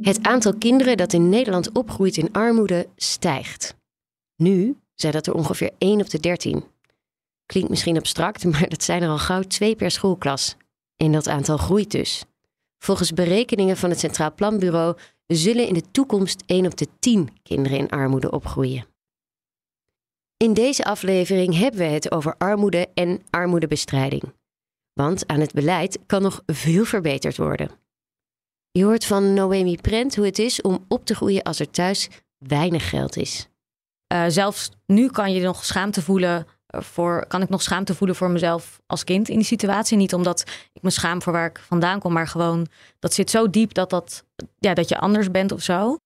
Het aantal kinderen dat in Nederland opgroeit in armoede stijgt. Nu zijn dat er ongeveer 1 op de 13. Klinkt misschien abstract, maar dat zijn er al gauw twee per schoolklas. En dat aantal groeit dus. Volgens berekeningen van het Centraal Planbureau zullen in de toekomst 1 op de 10 kinderen in armoede opgroeien. In deze aflevering hebben we het over armoede en armoedebestrijding. Want aan het beleid kan nog veel verbeterd worden. Je hoort van Noemi Prent hoe het is om op te groeien als er thuis weinig geld is. Uh, zelfs nu kan je nog schaamte voelen voor, kan ik nog schaamte voelen voor mezelf als kind in die situatie. Niet omdat ik me schaam voor waar ik vandaan kom, maar gewoon dat zit zo diep dat, dat, ja, dat je anders bent of zo.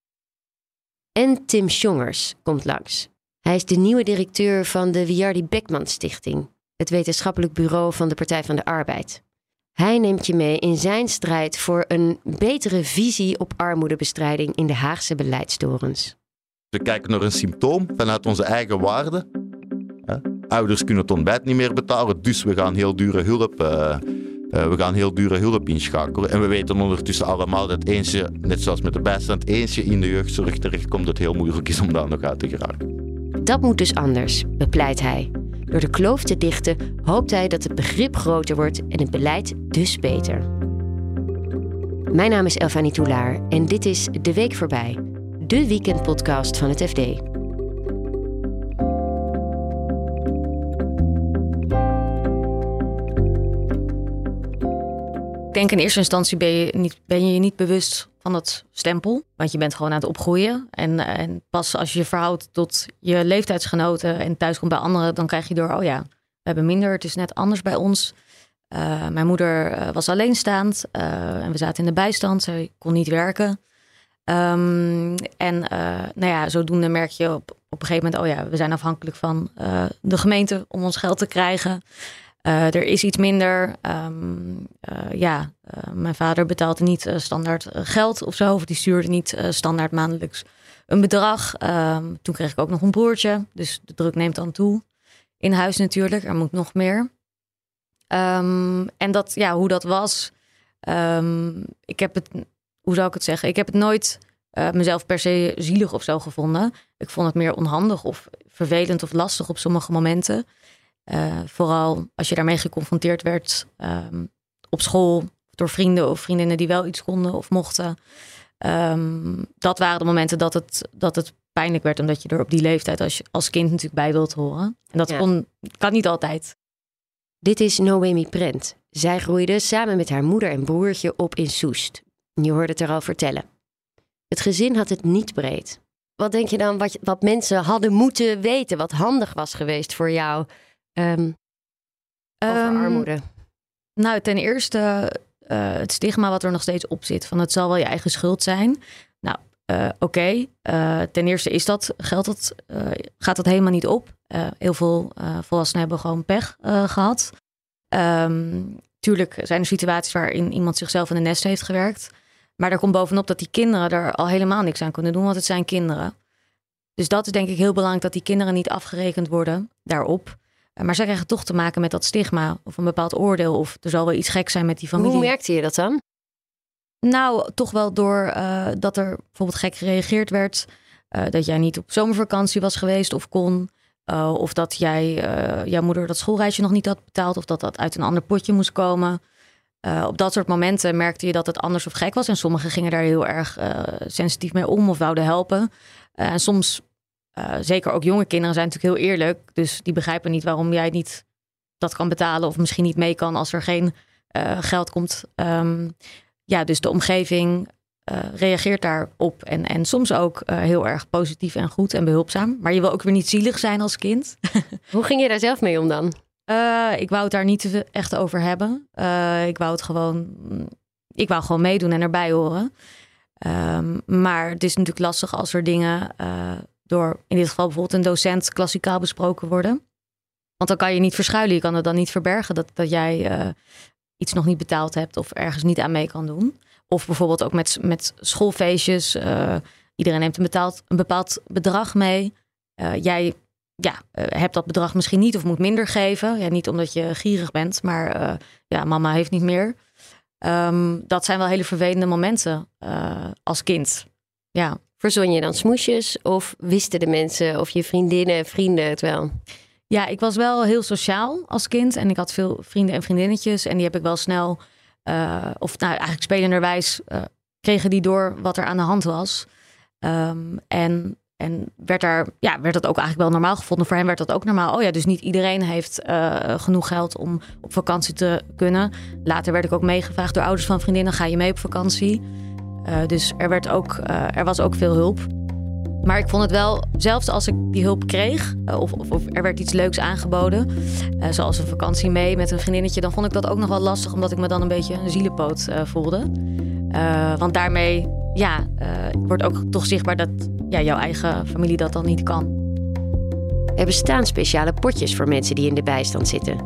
En Tim Sjongers komt langs. Hij is de nieuwe directeur van de Wiardi Beckman Stichting, het wetenschappelijk bureau van de Partij van de Arbeid. Hij neemt je mee in zijn strijd voor een betere visie op armoedebestrijding in de Haagse beleidstorens. We kijken naar een symptoom vanuit onze eigen waarden. Ouders kunnen het ontbijt niet meer betalen, dus we gaan heel dure hulp, uh, uh, we gaan heel dure hulp inschakelen. En we weten ondertussen allemaal dat eentje, net zoals met de bijstand, eentje in de jeugdzorg terechtkomt, dat het heel moeilijk is om daar nog uit te geraken. Dat moet dus anders, bepleit hij. Door de kloof te dichten hoopt hij dat het begrip groter wordt en het beleid dus beter. Mijn naam is Elfanie Toulaar en dit is De Week Voorbij, de weekendpodcast van het FD. Ik denk in eerste instantie ben je, niet, ben je niet bewust van dat stempel. Want je bent gewoon aan het opgroeien. En, en pas als je je verhoudt tot je leeftijdsgenoten en thuis komt bij anderen, dan krijg je door, oh ja, we hebben minder. Het is net anders bij ons. Uh, mijn moeder uh, was alleenstaand uh, en we zaten in de bijstand. Zij kon niet werken. Um, en nou ja, zodoende merk je op, op een gegeven moment, oh ja, we zijn afhankelijk van de gemeente om ons geld te krijgen. Uh, er is iets minder. Um, uh, ja, uh, mijn vader betaalde niet standaard geld of zo. Of die stuurde niet standaard maandelijks een bedrag. Um, toen kreeg ik ook nog een broertje. Dus de druk neemt dan toe. In huis natuurlijk. Er moet nog meer. Um, en dat, ja, hoe dat was. ik heb het, hoe zou ik het zeggen? Ik heb het nooit mezelf per se zielig of zo gevonden. Ik vond het meer onhandig of vervelend of lastig op sommige momenten. Uh, vooral als je daarmee geconfronteerd werd um, op school door vrienden of vriendinnen die wel iets konden of mochten. Um, dat waren de momenten dat het, dat het pijnlijk werd, omdat je er op die leeftijd als, als kind natuurlijk bij wilt horen. En dat ja. kon, kan niet altijd. Dit is Noemi Prent. Zij groeide samen met haar moeder en broertje op in Soest. Je hoorde het er al vertellen. Het gezin had het niet breed. Wat denk je dan wat, wat mensen hadden moeten weten, wat handig was geweest voor jou Um, over um, armoede? Nou, ten eerste uh, het stigma wat er nog steeds op zit. Van het zal wel je eigen schuld zijn. Nou, uh, oké. Okay. Uh, ten eerste is dat, geldt dat, gaat dat helemaal niet op. heel veel volwassenen hebben gewoon pech gehad. Um, tuurlijk zijn er situaties waarin iemand zichzelf in de nest heeft gewerkt. Maar er komt bovenop dat die kinderen er al helemaal niks aan kunnen doen, want het zijn kinderen. Dus dat is denk ik heel belangrijk dat die kinderen niet afgerekend worden daarop. Eh, maar zij krijgen toch te maken met dat stigma of een bepaald oordeel. Of er zal wel iets gek zijn met die familie. Hoe merkte je dat dan? Nou, toch wel door uh, dat er bijvoorbeeld gek gereageerd werd. Uh, dat jij niet op zomervakantie was geweest of kon. Uh, of dat jij, jouw moeder dat schoolreisje nog niet had betaald. Of dat dat uit een ander potje moest komen. op dat soort momenten merkte je dat het anders of gek was. En sommigen gingen daar heel erg sensitief mee om of wouden helpen. en soms uh, zeker ook jonge kinderen zijn natuurlijk heel eerlijk. Dus die begrijpen niet waarom jij niet dat kan betalen. Of misschien niet mee kan als er geen uh, geld komt. Um, ja, dus de omgeving uh, reageert daarop. En, en soms ook heel erg positief en goed en behulpzaam. Maar je wil ook weer niet zielig zijn als kind. Hoe ging je daar zelf mee om dan? ik wou het daar niet echt over hebben. ik wou het gewoon. Ik wou gewoon meedoen en erbij horen. Ehm, maar het is natuurlijk lastig als er dingen door in dit geval bijvoorbeeld een docent klassikaal besproken worden. Want dan kan je niet verschuilen, je kan het dan niet verbergen dat, dat jij uh, iets nog niet betaald hebt of ergens niet aan mee kan doen. Of bijvoorbeeld ook met, met schoolfeestjes. Uh, iedereen neemt een, betaald, een bepaald bedrag mee. jij ja, hebt dat bedrag misschien niet of moet minder geven. Ja, niet omdat je gierig bent, maar ja, mama heeft niet meer. Um, dat zijn wel hele vervelende momenten als kind. Ja. Verzon je dan smoesjes of wisten de mensen of je vriendinnen en vrienden het wel? Ja, ik was wel heel sociaal als kind en ik had veel vrienden en vriendinnetjes en die heb ik wel snel, uh, of nou eigenlijk spelenderwijs, uh, kregen die door wat er aan de hand was. Um, en, en werd, daar, ja, werd dat ook eigenlijk wel normaal gevonden. Voor hen werd dat ook normaal. Oh ja, dus niet iedereen heeft uh, genoeg geld om op vakantie te kunnen. Later werd ik ook meegevraagd door ouders van vriendinnen: ga je mee op vakantie? Uh, dus er, werd ook, uh, er was ook veel hulp. Maar ik vond het wel, zelfs als ik die hulp kreeg, of, of, of, er werd iets leuks aangeboden, zoals een vakantie mee met een vriendinnetje, dan vond ik dat ook nog wel lastig, omdat ik me dan een beetje een zielenpoot voelde. want daarmee ja, wordt ook toch zichtbaar dat ja, jouw eigen familie dat dan niet kan. Er bestaan speciale potjes voor mensen die in de bijstand zitten.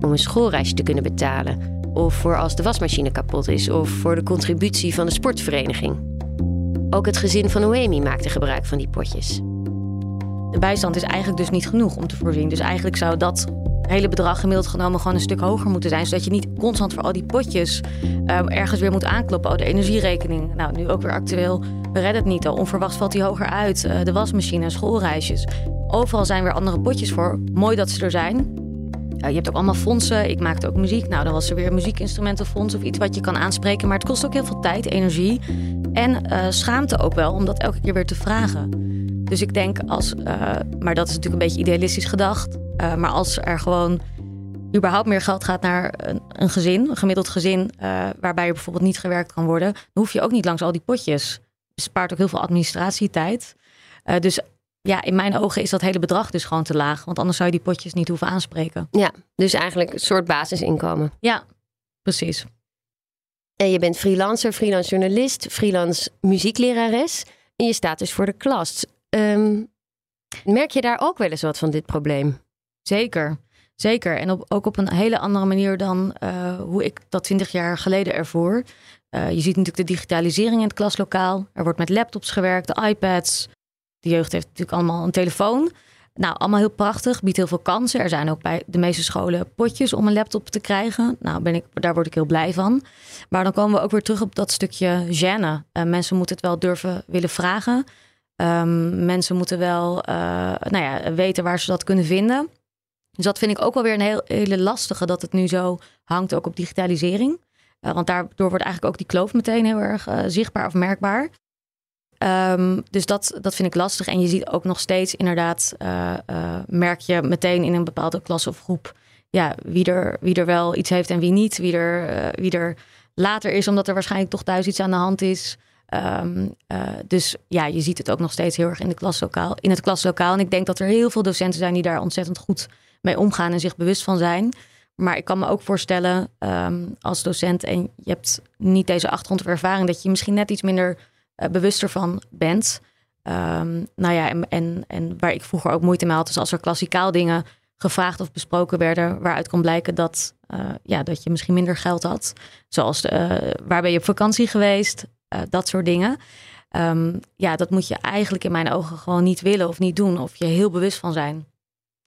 Om een schoolreisje te kunnen betalen of voor als de wasmachine kapot is, of voor de contributie van de sportvereniging. Ook het gezin van Noemi maakte gebruik van die potjes. De bijstand is eigenlijk dus niet genoeg om te voorzien. Dus eigenlijk zou dat hele bedrag gemiddeld genomen gewoon een stuk hoger moeten zijn. Zodat je niet constant voor al die potjes um, ergens weer moet aankloppen. Oh, de energierekening. Nou, nu ook weer actueel. We redden het niet al. Onverwachts valt die hoger uit. Uh, de wasmachine, schoolreisjes. Overal zijn weer andere potjes voor. Mooi dat ze er zijn. Uh, je hebt ook allemaal fondsen. Ik maakte ook muziek. Nou, dan was er weer een muziekinstrumentenfonds of iets wat je kan aanspreken. Maar het kost ook heel veel tijd, energie en uh, schaamte ook wel om dat elke keer weer te vragen. Dus ik denk als, uh, maar dat is natuurlijk een beetje idealistisch gedacht. maar als er gewoon überhaupt meer geld gaat naar een, een gezin, een gemiddeld gezin, waarbij er bijvoorbeeld niet gewerkt kan worden, dan hoef je ook niet langs al die potjes. Het spaart ook heel veel administratietijd. dus ja, in mijn ogen is dat hele bedrag dus gewoon te laag. Want anders zou je die potjes niet hoeven aanspreken. Ja, dus eigenlijk een soort basisinkomen. Ja, precies. En je bent freelancer, freelance journalist, freelance muzieklerares. En je staat dus voor de klas. Um, merk je daar ook wel eens wat van dit probleem? Zeker, zeker. En op, ook op een hele andere manier dan uh, hoe ik dat twintig jaar geleden ervoor. Uh, je ziet natuurlijk de digitalisering in het klaslokaal. Er wordt met laptops gewerkt, de iPads, de jeugd heeft natuurlijk allemaal een telefoon. Nou, allemaal heel prachtig, biedt heel veel kansen. Er zijn ook bij de meeste scholen potjes om een laptop te krijgen. Nou, ben ik, daar word ik heel blij van. Maar dan komen we ook weer terug op dat stukje gêne. Uh, mensen moeten het wel durven willen vragen. Um, mensen moeten wel uh, nou ja, weten waar ze dat kunnen vinden. Dus dat vind ik ook wel weer een heel, hele lastige, dat het nu zo hangt ook op digitalisering. Uh, want daardoor wordt eigenlijk ook die kloof meteen heel erg zichtbaar of merkbaar. Um, dus dat, dat vind ik lastig. En je ziet ook nog steeds inderdaad, uh, uh, merk je meteen in een bepaalde klas of groep, ja, wie er, wie er wel iets heeft en wie niet. Wie er, uh, wie er later is, omdat er waarschijnlijk toch thuis iets aan de hand is. Um, dus ja, je ziet het ook nog steeds heel erg in, de klaslokaal, in het klaslokaal. En ik denk dat er heel veel docenten zijn die daar ontzettend goed mee omgaan en zich bewust van zijn. Maar ik kan me ook voorstellen um, als docent en je hebt niet deze achtergrond of ervaring, dat je misschien net iets minder uh, bewuster van bent. Um, nou ja, en, en, en, waar ik vroeger ook moeite mee had, is als er klassikaal dingen gevraagd of besproken werden, waaruit kon blijken dat, uh, ja, dat je misschien minder geld had. Zoals de, uh, waar ben je op vakantie geweest, dat soort dingen. Um, ja, dat moet je eigenlijk in mijn ogen gewoon niet willen of niet doen, of je heel bewust van zijn.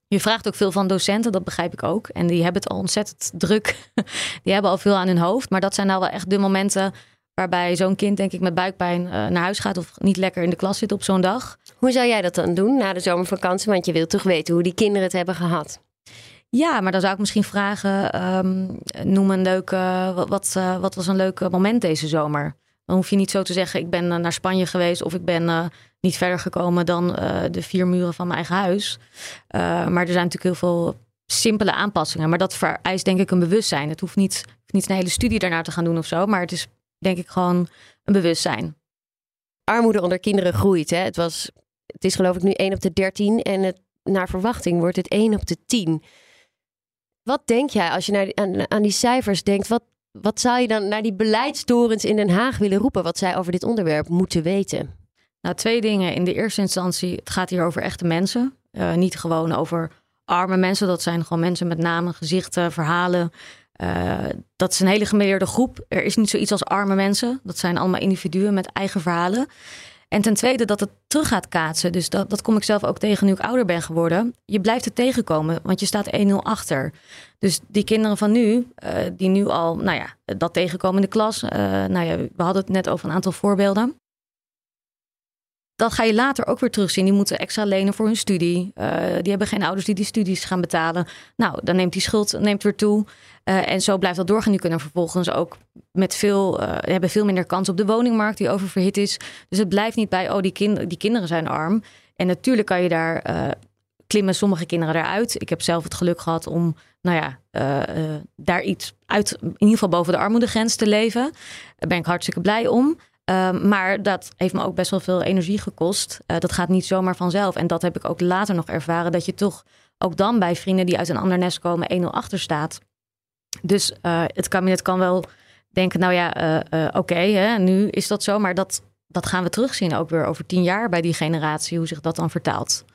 Je vraagt ook veel van docenten, dat begrijp ik ook. En die hebben het al ontzettend druk. die hebben al veel aan hun hoofd. Maar dat zijn nou wel echt de momenten Waarbij zo'n kind, denk ik, met buikpijn uh, naar huis gaat of niet lekker in de klas zit op zo'n dag. Hoe zou jij dat dan doen na de zomervakantie? Want je wilt toch weten hoe die kinderen het hebben gehad. Ja, maar dan zou ik misschien vragen: um, noem een leuke. Wat, uh, wat, was een leuk moment deze zomer? Dan hoef je niet zo te zeggen: ik ben uh, naar Spanje geweest of ik ben niet verder gekomen dan de vier muren van mijn eigen huis. maar er zijn natuurlijk heel veel simpele aanpassingen. Maar dat vereist denk ik een bewustzijn. Het hoeft niet, niet een hele studie daarnaar te gaan doen of zo. Maar het is denk ik gewoon een bewustzijn. Armoede onder kinderen groeit. Hè? Het, was, het is geloof ik nu 1 op de 13 en het, naar verwachting wordt het 1 op de 10. Wat denk jij als je naar, aan, aan die cijfers denkt? Wat, wat zou je dan naar die beleidstorens in Den Haag willen roepen? Wat zij over dit onderwerp moeten weten? Nou, twee dingen. In de eerste instantie, het gaat hier over echte mensen. Uh, niet gewoon over arme mensen. Dat zijn gewoon mensen met namen, gezichten, verhalen. Uh, dat is een hele gemeleerde groep. Er is niet zoiets als arme mensen. Dat zijn allemaal individuen met eigen verhalen. En ten tweede dat het terug gaat kaatsen. Dus dat, dat kom ik zelf ook tegen nu ik ouder ben geworden. Je blijft het tegenkomen, want je staat 1-0 achter. Dus die kinderen van nu, uh, die nu al, nou ja, dat tegenkomen in de klas. Uh, nou ja, we hadden het net over een aantal voorbeelden. Dat ga je later ook weer terugzien. Die moeten extra lenen voor hun studie. Uh, die hebben geen ouders die die studies gaan betalen. Nou, dan neemt die schuld neemt weer toe. Uh, en zo blijft dat doorgaan. Die kunnen vervolgens ook met veel, uh, hebben veel minder kans op de woningmarkt die oververhit is. Dus het blijft niet bij, oh, die, kind, die kinderen zijn arm. En natuurlijk kan je daar klimmen sommige kinderen eruit. Ik heb zelf het geluk gehad om, nou ja, daar iets uit, in ieder geval boven de armoedegrens te leven. Daar ben ik hartstikke blij om. Um, maar dat heeft me ook best wel veel energie gekost. Uh, dat gaat niet zomaar vanzelf. En dat heb ik ook later nog ervaren. Dat je toch ook dan bij vrienden die uit een ander nest komen 1-0 achter staat. Dus uh, het kabinet kan wel denken, nou ja, uh, oké, nu is dat zo. Maar dat, dat gaan we terugzien ook weer over tien jaar bij die generatie. Hoe zich dat dan vertaalt.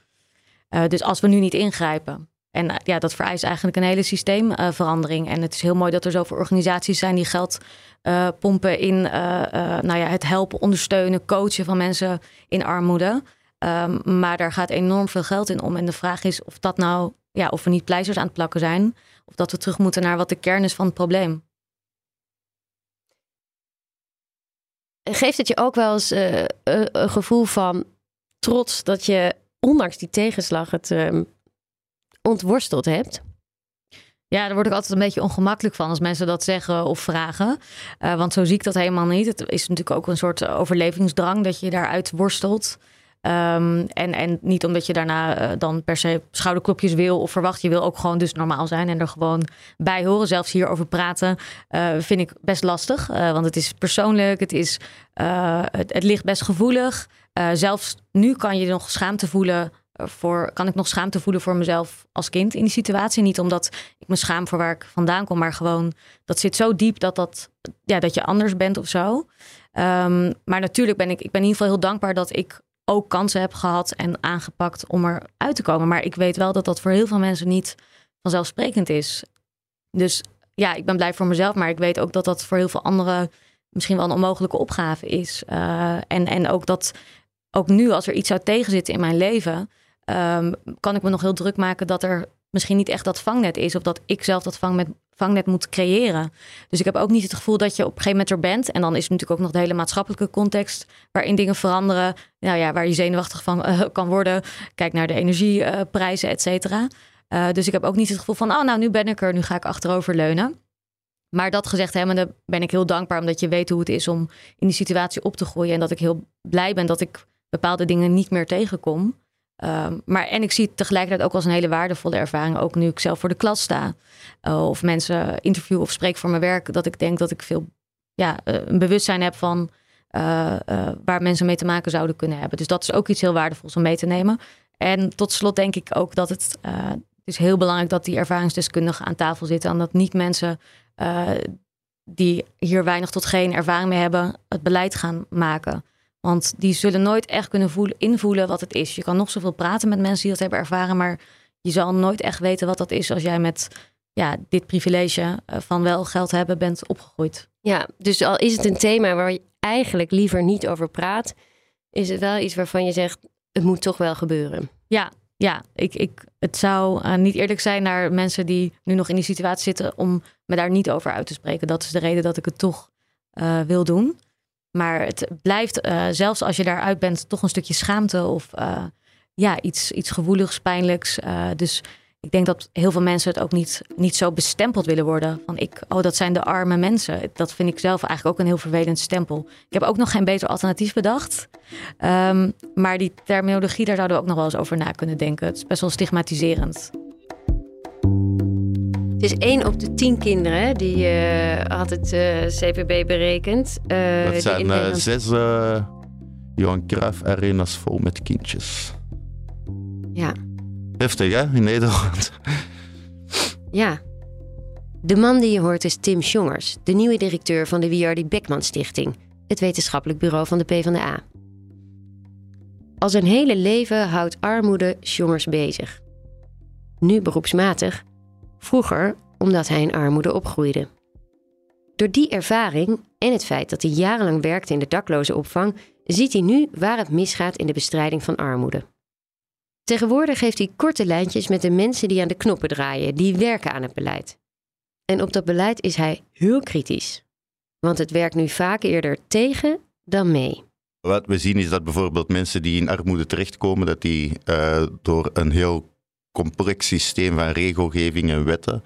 dus als we nu niet ingrijpen. En ja, dat vereist eigenlijk een hele systeemverandering. en het is heel mooi dat er zoveel organisaties zijn die geld uh, pompen in uh, nou ja, het helpen, ondersteunen, coachen van mensen in armoede. Um, maar daar gaat enorm veel geld in om. En de vraag is of dat nou, ja, of we niet pleisters aan het plakken zijn. Of dat we terug moeten naar wat de kern is van het probleem. Geeft het je ook wel eens een gevoel van trots dat je, ondanks die tegenslag, het um, ontworsteld hebt? Ja, daar word ik altijd een beetje ongemakkelijk van als mensen dat zeggen of vragen. Uh, want zo zie ik dat helemaal niet. Het is natuurlijk ook een soort overlevingsdrang dat je daaruit worstelt. Um, en, en niet omdat je daarna uh, dan per se schouderklopjes wil of verwacht. Je wil ook gewoon dus normaal zijn en er gewoon bij horen. Zelfs hierover praten uh, vind ik best lastig. want het is persoonlijk, het, is, het ligt best gevoelig. zelfs nu kan je nog schaamte voelen voor, kan ik nog schaamte voelen voor mezelf als kind in die situatie. Niet omdat ik me schaam voor waar ik vandaan kom, maar gewoon dat zit zo diep dat, dat, ja, dat je anders bent of zo. Um, maar natuurlijk ben ik, ik ben in ieder geval heel dankbaar dat ik ook kansen heb gehad en aangepakt om eruit te komen. Maar ik weet wel dat dat voor heel veel mensen niet vanzelfsprekend is. Dus ja, ik ben blij voor mezelf, maar ik weet ook dat dat voor heel veel anderen misschien wel een onmogelijke opgave is. Uh, en, en ook dat ook nu, als er iets zou tegenzitten in mijn leven, um, kan ik me nog heel druk maken dat er misschien niet echt dat vangnet is. Of dat ik zelf dat vangnet, moet creëren. Dus ik heb ook niet het gevoel dat je op een gegeven moment er bent. En dan is natuurlijk ook nog de hele maatschappelijke context waarin dingen veranderen. Nou ja, waar je zenuwachtig van uh, kan worden. Kijk naar de energieprijzen, et cetera. Uh, dus ik heb ook niet het gevoel van, oh nou, nu ben ik er, nu ga ik achterover leunen. Maar dat gezegd hebbende ben ik heel dankbaar omdat je weet hoe het is om in die situatie op te groeien. En dat ik heel blij ben dat ik bepaalde dingen niet meer tegenkom. Um, maar en ik zie het tegelijkertijd ook als een hele waardevolle ervaring. Ook nu ik zelf voor de klas sta. Uh, of mensen interview of spreek voor mijn werk. Dat ik denk dat ik veel ja, uh, een bewustzijn heb van uh, waar mensen mee te maken zouden kunnen hebben. Dus dat is ook iets heel waardevols om mee te nemen. En tot slot denk ik ook dat het, het is heel belangrijk dat die ervaringsdeskundigen aan tafel zitten. En dat niet mensen die hier weinig tot geen ervaring mee hebben, het beleid gaan maken. Want die zullen nooit echt kunnen voelen, invoelen wat het is. Je kan nog zoveel praten met mensen die dat hebben ervaren, maar je zal nooit echt weten wat dat is als jij met ja, dit privilege eh, van wel geld hebben bent opgegroeid. Ja, dus al is het een thema waar je eigenlijk liever niet over praat, is het wel iets waarvan je zegt, het moet toch wel gebeuren. Ja, ja ik, ik, het zou uh, niet eerlijk zijn naar mensen die nu nog in die situatie zitten om me daar niet over uit te spreken. Dat is de reden dat ik het toch uh, wil doen. Maar het blijft, uh, zelfs als je daaruit bent, toch een stukje schaamte of uh, ja, iets, iets gevoeligs, pijnlijks. Uh, dus ik denk dat heel veel mensen het ook niet, niet zo bestempeld willen worden. Van ik, oh, dat zijn de arme mensen. Dat vind ik zelf eigenlijk ook een heel vervelend stempel. Ik heb ook nog geen beter alternatief bedacht. Um, maar die terminologie, daar zouden we ook nog wel eens over na kunnen denken. Het is best wel stigmatiserend. Het is één op de tien kinderen, die uh, had het uh, CPB berekend. Uh, dat zijn Nederland... zes Johan Cruijff arenas vol met kindjes. Ja. Heftig hè, in Nederland. Ja. De man die je hoort is Tim Sjongers, de nieuwe directeur van de Wiardi Beckman Stichting, het wetenschappelijk bureau van de PvdA. Al zijn hele leven houdt armoede Sjongers bezig. Nu beroepsmatig, vroeger omdat hij in armoede opgroeide. Door die ervaring en het feit dat hij jarenlang werkte in de daklozenopvang, ziet hij nu waar het misgaat in de bestrijding van armoede. Tegenwoordig heeft hij korte lijntjes met de mensen die aan de knoppen draaien, die werken aan het beleid. En op dat beleid is hij heel kritisch. Want het werkt nu vaak eerder tegen dan mee. Wat we zien is dat bijvoorbeeld mensen die in armoede terechtkomen, dat die uh, door een heel complex systeem van regelgeving en wetten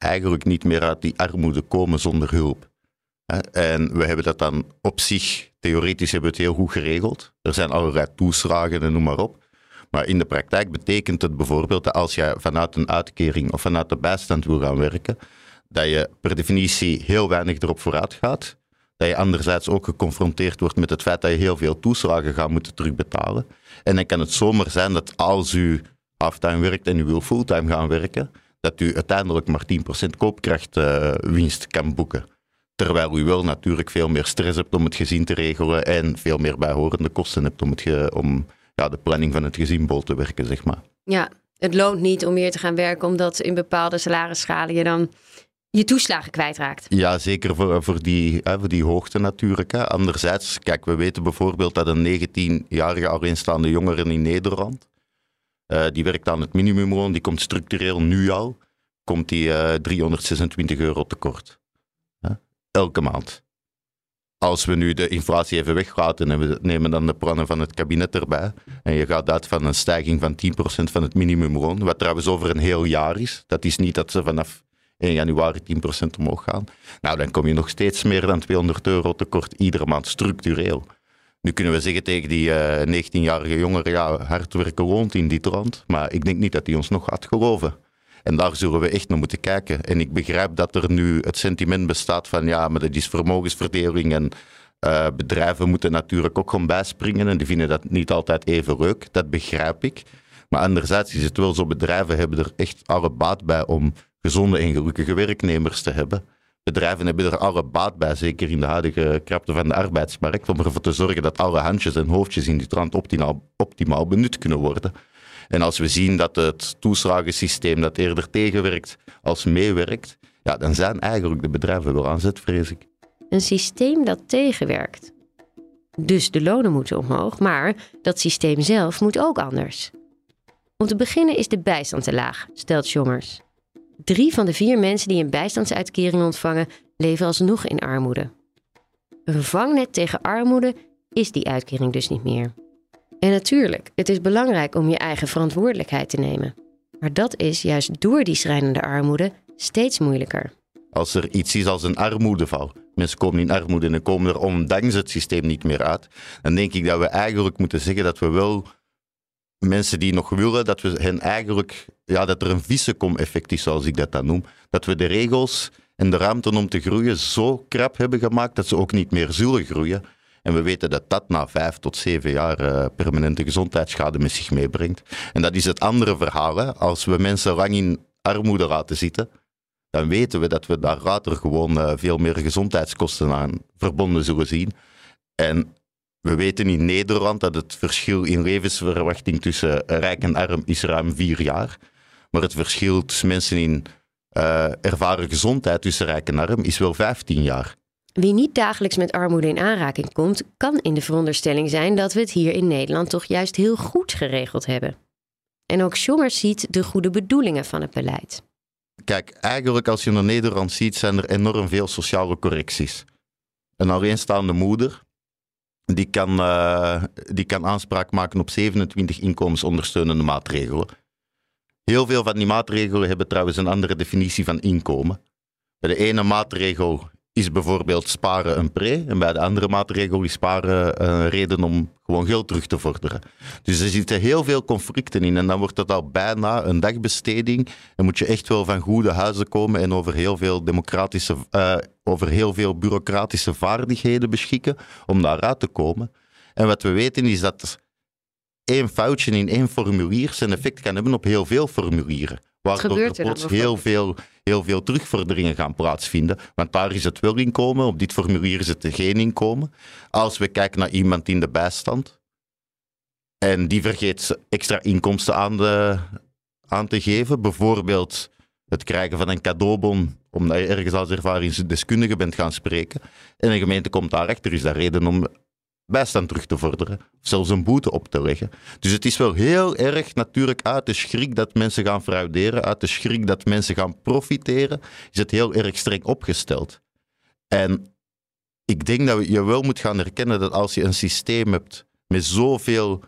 eigenlijk niet meer uit die armoede komen zonder hulp. En we hebben dat dan op zich, theoretisch hebben we het heel goed geregeld. Er zijn allerlei toeslagen en noem maar op. Maar in de praktijk betekent het bijvoorbeeld dat als je vanuit een uitkering of vanuit de bijstand wil gaan werken, dat je per definitie heel weinig erop vooruit gaat. Dat je anderzijds ook geconfronteerd wordt met het feit dat je heel veel toeslagen gaat moeten terugbetalen. En dan kan het zomaar zijn dat als u halftime werkt en u wil fulltime gaan werken, dat u uiteindelijk maar 10% koopkrachtwinst kan boeken. Terwijl u wel natuurlijk veel meer stress hebt om het gezin te regelen en veel meer bijhorende kosten hebt om, het om ja, de planning van het gezin bol te werken, zeg maar. Ja, het loont niet om meer te gaan werken omdat in bepaalde salarisschalen je dan je toeslagen kwijtraakt. Ja, zeker voor, voor, die, voor die hoogte natuurlijk. Hè. Anderzijds, kijk, we weten bijvoorbeeld dat een 19-jarige alleenstaande jongere in Nederland, uh, die werkt aan het minimumloon, die komt structureel nu al, komt die uh, eh, 326 euro tekort. Elke maand. Als we nu de inflatie even weglaten en we nemen dan de plannen van het kabinet erbij, en je gaat uit van een stijging van 10% van het minimumloon, wat trouwens over een heel jaar is, dat is niet dat ze vanaf 1 januari 10% omhoog gaan, nou dan kom je nog steeds meer dan 200 euro tekort iedere maand structureel. Nu kunnen we zeggen tegen die uh, eh, 19-jarige jongeren, ja, hard werken loont in dit land, maar ik denk niet dat die ons nog gaat geloven. En daar zullen we echt naar moeten kijken. En ik begrijp dat er nu het sentiment bestaat van, ja, maar dat is vermogensverdeling en uh, bedrijven moeten natuurlijk ook gewoon bijspringen en die vinden dat niet altijd even leuk. Dat begrijp ik. Maar anderzijds is het wel zo, bedrijven hebben er echt alle baat bij om gezonde en gelukkige werknemers te hebben bedrijven hebben er alle baat bij, zeker in de huidige krapte van de arbeidsmarkt, om ervoor te zorgen dat alle handjes en hoofdjes in die trant optimaal, benut kunnen worden. En als we zien dat het toeslagensysteem dat eerder tegenwerkt als meewerkt, ja, dan zijn eigenlijk de bedrijven wel aan zet, vrees ik. Een systeem dat tegenwerkt. Dus de lonen moeten omhoog, maar dat systeem zelf moet ook anders. Om te beginnen is de bijstand te laag, stelt Jongers. Drie van de vier mensen die een bijstandsuitkering ontvangen, leven alsnog in armoede. Een vangnet tegen armoede is die uitkering dus niet meer. En natuurlijk, het is belangrijk om je eigen verantwoordelijkheid te nemen. Maar dat is juist door die schrijnende armoede steeds moeilijker. Als er iets is als een armoedeval, mensen komen in armoede en komen er ondanks het systeem niet meer uit, dan denk ik dat we eigenlijk moeten zeggen dat we wel mensen die nog willen, dat we hen eigenlijk, ja, dat er een vissenkom-effect is, zoals ik dat dan noem. Dat we de regels en de ruimte om te groeien zo krap hebben gemaakt dat ze ook niet meer zullen groeien. En we weten dat dat na vijf tot zeven jaar uh, permanente gezondheidsschade met zich meebrengt. En dat is het andere verhaal. Hè. Als we mensen lang in armoede laten zitten, dan weten we dat we daar later gewoon uh, veel meer gezondheidskosten aan verbonden zullen zien. En we weten in Nederland dat het verschil in levensverwachting tussen rijk en arm is ruim vier jaar. Maar het verschil tussen mensen in uh, ervaren gezondheid tussen rijk en arm is wel 15 jaar. Wie niet dagelijks met armoede in aanraking komt, kan in de veronderstelling zijn dat we het hier in Nederland toch juist heel goed geregeld hebben. En ook Schommers ziet de goede bedoelingen van het beleid. Kijk, eigenlijk als je naar Nederland ziet, zijn er enorm veel sociale correcties. Een alleenstaande moeder die kan, uh, die kan aanspraak maken op 27 inkomensondersteunende maatregelen. Heel veel van die maatregelen hebben trouwens een andere definitie van inkomen. Bij de ene maatregel is bijvoorbeeld sparen een pre. En bij de andere maatregel is sparen een reden om gewoon geld terug te vorderen. Dus er zitten heel veel conflicten in. En dan wordt het al bijna een dagbesteding. En moet je echt wel van goede huizen komen en over heel veel democratische, uh, over heel veel bureaucratische vaardigheden beschikken om daaruit te komen. En wat we weten is dat één foutje in één formulier zijn effect kan hebben op heel veel formulieren. Waardoor er plots heel veel, heel veel terugvorderingen gaan plaatsvinden. Want daar is het wel inkomen, op dit formulier is het geen inkomen. Als we kijken naar iemand in de bijstand en die vergeet extra inkomsten aan, de, aan te geven, bijvoorbeeld het krijgen van een cadeaubon omdat je ergens als ervaringsdeskundige bent gaan spreken en een gemeente komt daarachter, is dat reden om bijstand terug te vorderen. Of zelfs een boete op te leggen. Dus het is wel heel erg natuurlijk uit de schrik dat mensen gaan frauderen, uit de schrik dat mensen gaan profiteren, is het heel erg streng opgesteld. En ik denk dat je wel moet gaan herkennen dat als je een systeem hebt met zoveel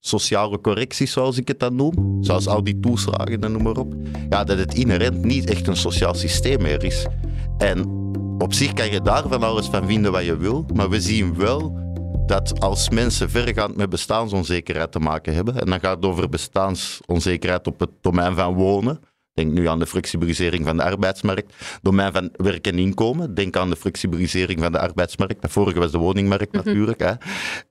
sociale correcties, zoals ik het dan noem, zoals al die toeslagen en noem maar op, ja, dat het inherent niet echt een sociaal systeem meer is. En op zich kan je daar van alles van vinden wat je wil, maar we zien wel dat als mensen verregaand met bestaansonzekerheid te maken hebben, en dan gaat het over bestaansonzekerheid op het domein van wonen, denk nu aan de flexibilisering van de arbeidsmarkt, domein van werk en inkomen, denk aan de flexibilisering van de arbeidsmarkt, de vorige was de woningmarkt natuurlijk, hè.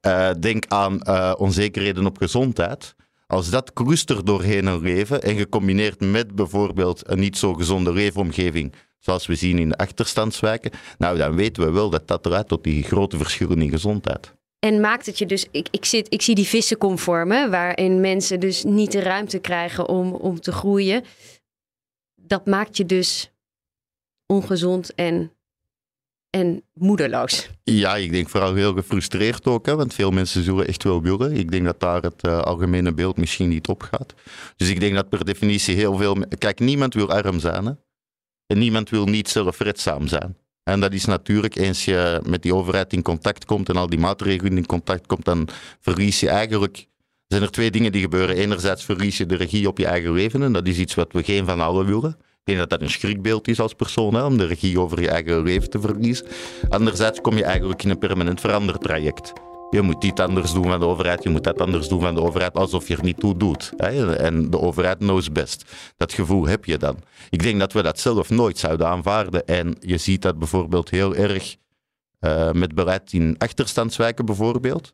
Uh, denk aan uh, onzekerheden op gezondheid. Als dat cluster doorheen een leven en gecombineerd met bijvoorbeeld een niet zo gezonde leefomgeving, zoals we zien in de achterstandswijken, nou dan weten we wel dat dat eruit tot die grote verschillen in gezondheid. En maakt het je dus, ik, ik, zit, ik zie die vissenconformen, waarin mensen dus niet de ruimte krijgen om, om te groeien. Dat maakt je dus ongezond en, en moedeloos. Ja, ik denk vooral heel gefrustreerd ook, hè, want veel mensen zullen echt wel willen. Ik denk dat daar het uh, algemene beeld misschien niet op gaat. Dus ik denk dat per definitie heel veel. Kijk, niemand wil arm zijn. Hè? En niemand wil niet zelfredzaam zijn. En dat is natuurlijk, eens je met die overheid in contact komt en al die maatregelen in contact komt, dan verlies je eigenlijk. Zijn er twee dingen die gebeuren. Enerzijds verlies je de regie op je eigen leven. En dat is iets wat we geen van allen willen. Ik denk dat dat een schrikbeeld is als persoon, hè, om de regie over je eigen leven te verliezen. Anderzijds kom je eigenlijk in een permanent verandertraject. Je moet dit anders doen van de overheid, je moet dat anders doen van de overheid, alsof je er niet toe doet. En de overheid knows best. Dat gevoel heb je dan. Ik denk dat we dat zelf nooit zouden aanvaarden. En je ziet dat bijvoorbeeld heel erg uh, met beleid in achterstandswijken bijvoorbeeld.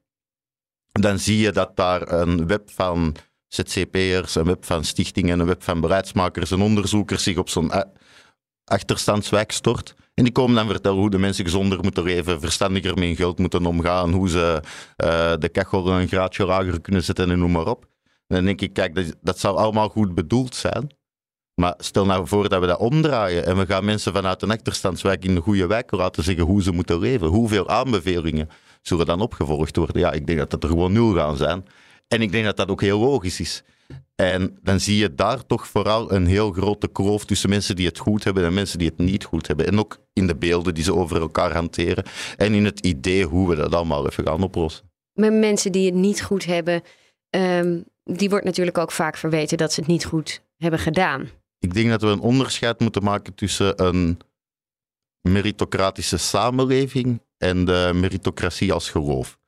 Dan zie je dat daar een web van ZCP'ers, een web van stichtingen, een web van beleidsmakers en onderzoekers zich op zo'n achterstandswijk stort. En die komen dan vertellen hoe de mensen gezonder moeten leven, verstandiger met hun geld moeten omgaan, hoe ze uh, de kachel een graadje lager kunnen zetten en noem maar op. En dan denk ik, kijk, dat, dat zou allemaal goed bedoeld zijn. Maar stel nou voor dat we dat omdraaien en we gaan mensen vanuit een achterstandswijk in de goede wijk laten zeggen hoe ze moeten leven. Hoeveel aanbevelingen zullen dan opgevolgd worden? Ja, ik denk dat dat er gewoon nul gaan zijn. En ik denk dat dat ook heel logisch is. En dan zie je daar toch vooral een heel grote kloof tussen mensen die het goed hebben en mensen die het niet goed hebben. En ook in de beelden die ze over elkaar hanteren en in het idee hoe we dat allemaal even gaan oplossen. Met mensen die het niet goed hebben, um, die wordt natuurlijk ook vaak verweten dat ze het niet goed hebben gedaan. Ik denk dat we een onderscheid moeten maken tussen een meritocratische samenleving en de meritocratie als geloof.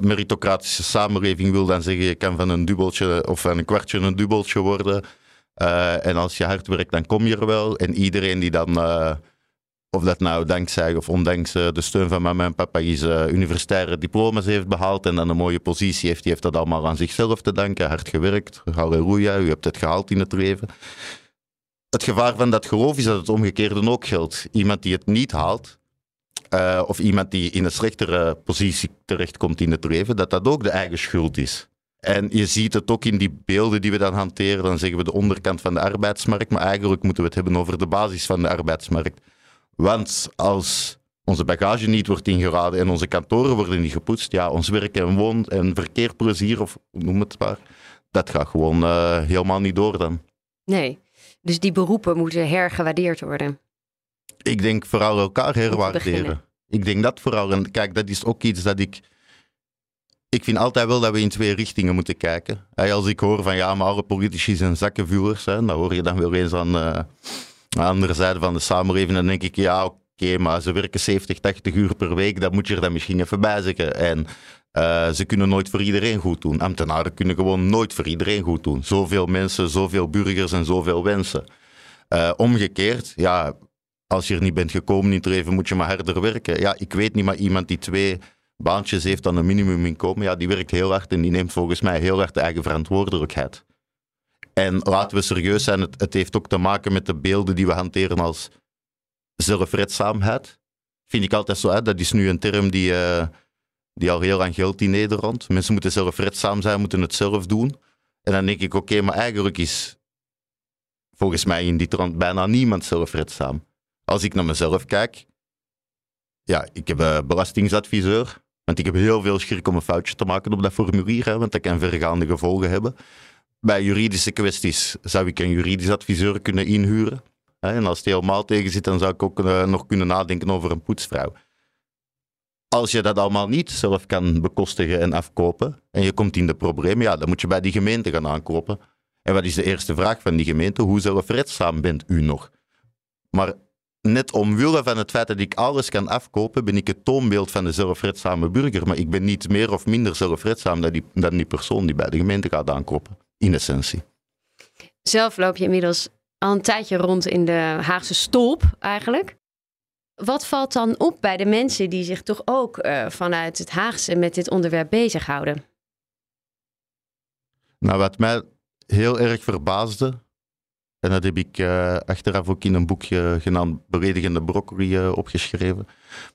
Meritocratische samenleving wil dan zeggen, je kan van een dubbeltje of van een kwartje een dubbeltje worden. Uh, en als je hard werkt, dan kom je er wel. En iedereen die dan, uh, of dat nou dankzij of ondanks de steun van mama en papa is, universitaire diploma's heeft behaald en dan een mooie positie heeft, die heeft dat allemaal aan zichzelf te danken. Hard gewerkt, halleluja, u hebt het gehaald in het leven. Het gevaar van dat geloof is dat het omgekeerde ook geldt. Iemand die het niet haalt, uh, of iemand die in een slechtere positie terechtkomt in het leven, dat dat ook de eigen schuld is. En je ziet het ook in die beelden die we dan hanteren. Dan zeggen we de onderkant van de arbeidsmarkt, maar eigenlijk moeten we het hebben over de basis van de arbeidsmarkt. Want als onze bagage niet wordt ingeraden en onze kantoren worden niet gepoetst, ja, ons werk en woon en verkeerplezier, of noem het maar, dat gaat gewoon uh, helemaal niet door dan. Nee, dus die beroepen moeten hergewaardeerd worden. Ik denk vooral elkaar herwaarderen. Ik denk dat vooral. En kijk, dat is ook iets dat ik. Ik vind altijd wel dat we in twee richtingen moeten kijken. Als ik hoor van ja, maar alle politici zijn zakkenvullers, dan hoor je dan wel eens aan, uh, aan de andere zijde van de samenleving. Dan denk ik ja, oké, maar ze werken 70, 80 uur per week, dat moet je er dan misschien even bij zeggen. En uh, ze kunnen nooit voor iedereen goed doen. Ambtenaren kunnen gewoon nooit voor iedereen goed doen. Zoveel mensen, zoveel burgers en zoveel wensen. Uh, omgekeerd, ja, als je er niet bent gekomen in het leven, moet je maar harder werken. Ja, ik weet niet, maar iemand die twee baantjes heeft dan een minimuminkomen, ja, die werkt heel hard en die neemt volgens mij heel hard de eigen verantwoordelijkheid. En laten we serieus zijn, het, het heeft ook te maken met de beelden die we hanteren als zelfredzaamheid. Vind ik altijd zo, hè? dat is nu een term die, uh, die al heel lang geldt in Nederland. Mensen moeten zelfredzaam zijn, moeten het zelf doen. En dan denk ik, oké, maar eigenlijk is volgens mij in dit land bijna niemand zelfredzaam. Als ik naar mezelf kijk, ja, ik heb een belastingsadviseur. Want ik heb heel veel schrik om een foutje te maken op dat formulier, hè, want dat kan vergaande gevolgen hebben. Bij juridische kwesties zou ik een juridisch adviseur kunnen inhuren. Hè, en als het helemaal tegen zit, dan zou ik ook uh, nog kunnen nadenken over een poetsvrouw. Als je dat allemaal niet zelf kan bekostigen en afkopen, en je komt in de problemen, ja, dan moet je bij die gemeente gaan aankloppen. En wat is de eerste vraag van die gemeente? Hoe zelfredzaam bent u nog? Maar net omwille van het feit dat ik alles kan afkopen, ben ik het toonbeeld van de zelfredzame burger. Maar ik ben niet meer of minder zelfredzaam dan die, dan die persoon die bij de gemeente gaat aankloppen, in essentie. Zelf loop je inmiddels al een tijdje rond in de Haagse stolp eigenlijk. Wat valt dan op bij de mensen die zich toch ook uh, vanuit het Haagse met dit onderwerp bezighouden? Nou, wat mij heel erg verbaasde, en dat heb ik uh, achteraf ook in een boekje genaamd Beledigende Broccoli uh, opgeschreven.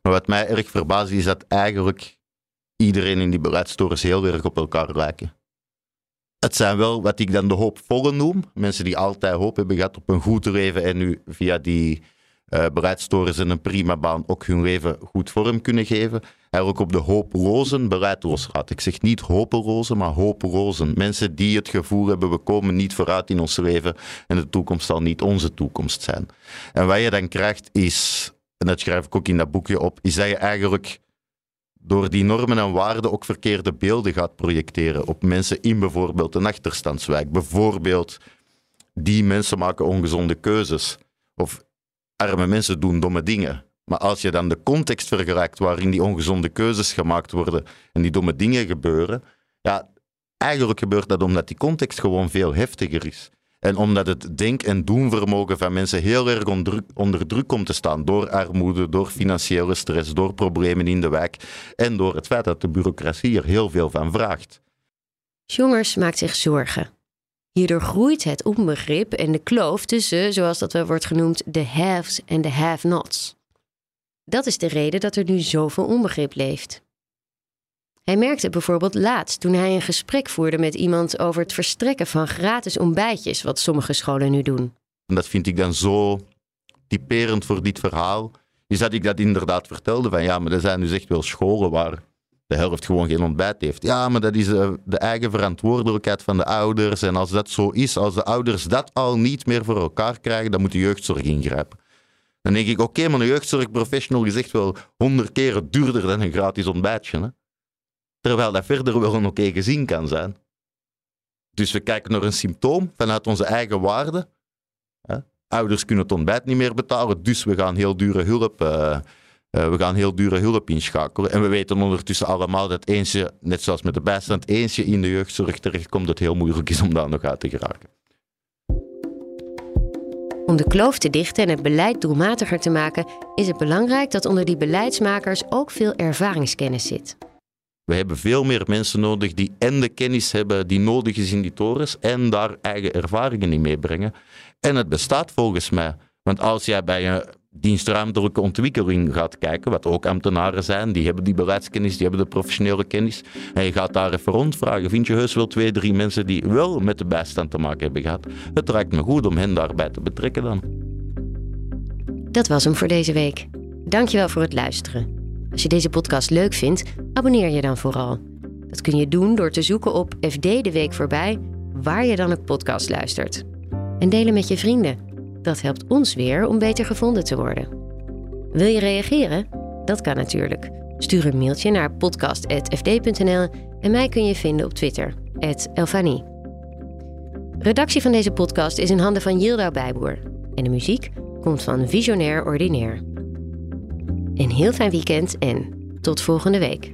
Maar wat mij erg verbaasde is dat eigenlijk iedereen in die beleidstorens heel erg op elkaar lijken. Het zijn wel wat ik dan de hoopvolle noem. Mensen die altijd hoop hebben gehad op een goed leven en nu via die uh, beleidstorens en een prima baan ook hun leven goed vorm kunnen geven. Eigenlijk op de hopelozen beleid losgaat. Ik zeg niet hopelozen, maar hopelozen. Mensen die het gevoel hebben, we komen niet vooruit in ons leven en de toekomst zal niet onze toekomst zijn. En wat je dan krijgt is, en dat schrijf ik ook in dat boekje op, is dat je eigenlijk door die normen en waarden ook verkeerde beelden gaat projecteren op mensen in bijvoorbeeld een achterstandswijk. Bijvoorbeeld, die mensen maken ongezonde keuzes. Of arme mensen doen domme dingen. Maar als je dan de context vergelijkt waarin die ongezonde keuzes gemaakt worden en die domme dingen gebeuren, ja, eigenlijk gebeurt dat omdat die context gewoon veel heftiger is. En omdat het denk- en doenvermogen van mensen heel erg onder, druk komt te staan door armoede, door financiële stress, door problemen in de wijk en door het feit dat de bureaucratie er heel veel van vraagt. Jongers maakt zich zorgen. Hierdoor groeit het onbegrip en de kloof tussen, zoals dat wel wordt genoemd, de haves en de have-nots. Dat is de reden dat er nu zoveel onbegrip leeft. Hij merkte bijvoorbeeld laatst toen hij een gesprek voerde met iemand over het verstrekken van gratis ontbijtjes, wat sommige scholen nu doen. En dat vind ik dan zo typerend voor dit verhaal. Is dat ik dat inderdaad vertelde van ja, maar er zijn dus echt wel scholen waar de helft gewoon geen ontbijt heeft. Ja, maar dat is eh, de eigen verantwoordelijkheid van de ouders. En als dat zo is, als de ouders dat al niet meer voor elkaar krijgen, dan moet de jeugdzorg ingrijpen. Dan denk ik, oké, maar een jeugdzorgprofessional is wel honderd keren duurder dan een gratis ontbijtje. Hè? Terwijl dat verder wel een oké gezien kan zijn. Dus we kijken naar een symptoom vanuit onze eigen waarden. Ouders kunnen het ontbijt niet meer betalen, dus we gaan heel dure hulp, uh, uh, we gaan heel dure hulp inschakelen. En we weten ondertussen allemaal dat eentje, net zoals met de bijstand, eentje in de jeugdzorg terechtkomt, dat het heel moeilijk is om daar nog uit te geraken. Om de kloof te dichten en het beleid doelmatiger te maken, is het belangrijk dat onder die beleidsmakers ook veel ervaringskennis zit. We hebben veel meer mensen nodig die en de kennis hebben die nodig is in die torens en daar eigen ervaringen in meebrengen. En het bestaat volgens mij. Want als jij bij een dienstruimtelijke ontwikkeling gaat kijken, wat ook ambtenaren zijn, die hebben die beleidskennis, die hebben de professionele kennis, en je gaat daar even rondvragen, vind je heus wel twee, drie mensen die wel met de bijstand te maken hebben gehad? Het lijkt me goed om hen daarbij te betrekken dan. Dat was hem voor deze week. Dankjewel voor het luisteren. Als je deze podcast leuk vindt, abonneer je dan vooral. Dat kun je doen door te zoeken op FD de Week voorbij, waar je dan ook podcast luistert. En delen met je vrienden. Dat helpt ons weer om beter gevonden te worden. Wil je reageren? Dat kan natuurlijk. Stuur een mailtje naar podcast.fd.nl en mij kun je vinden op Twitter, Elfanie. Redactie van deze podcast is in handen van Yilda Bijboer. En de muziek komt van Visionair Ordinaire. Een heel fijn weekend en tot volgende week.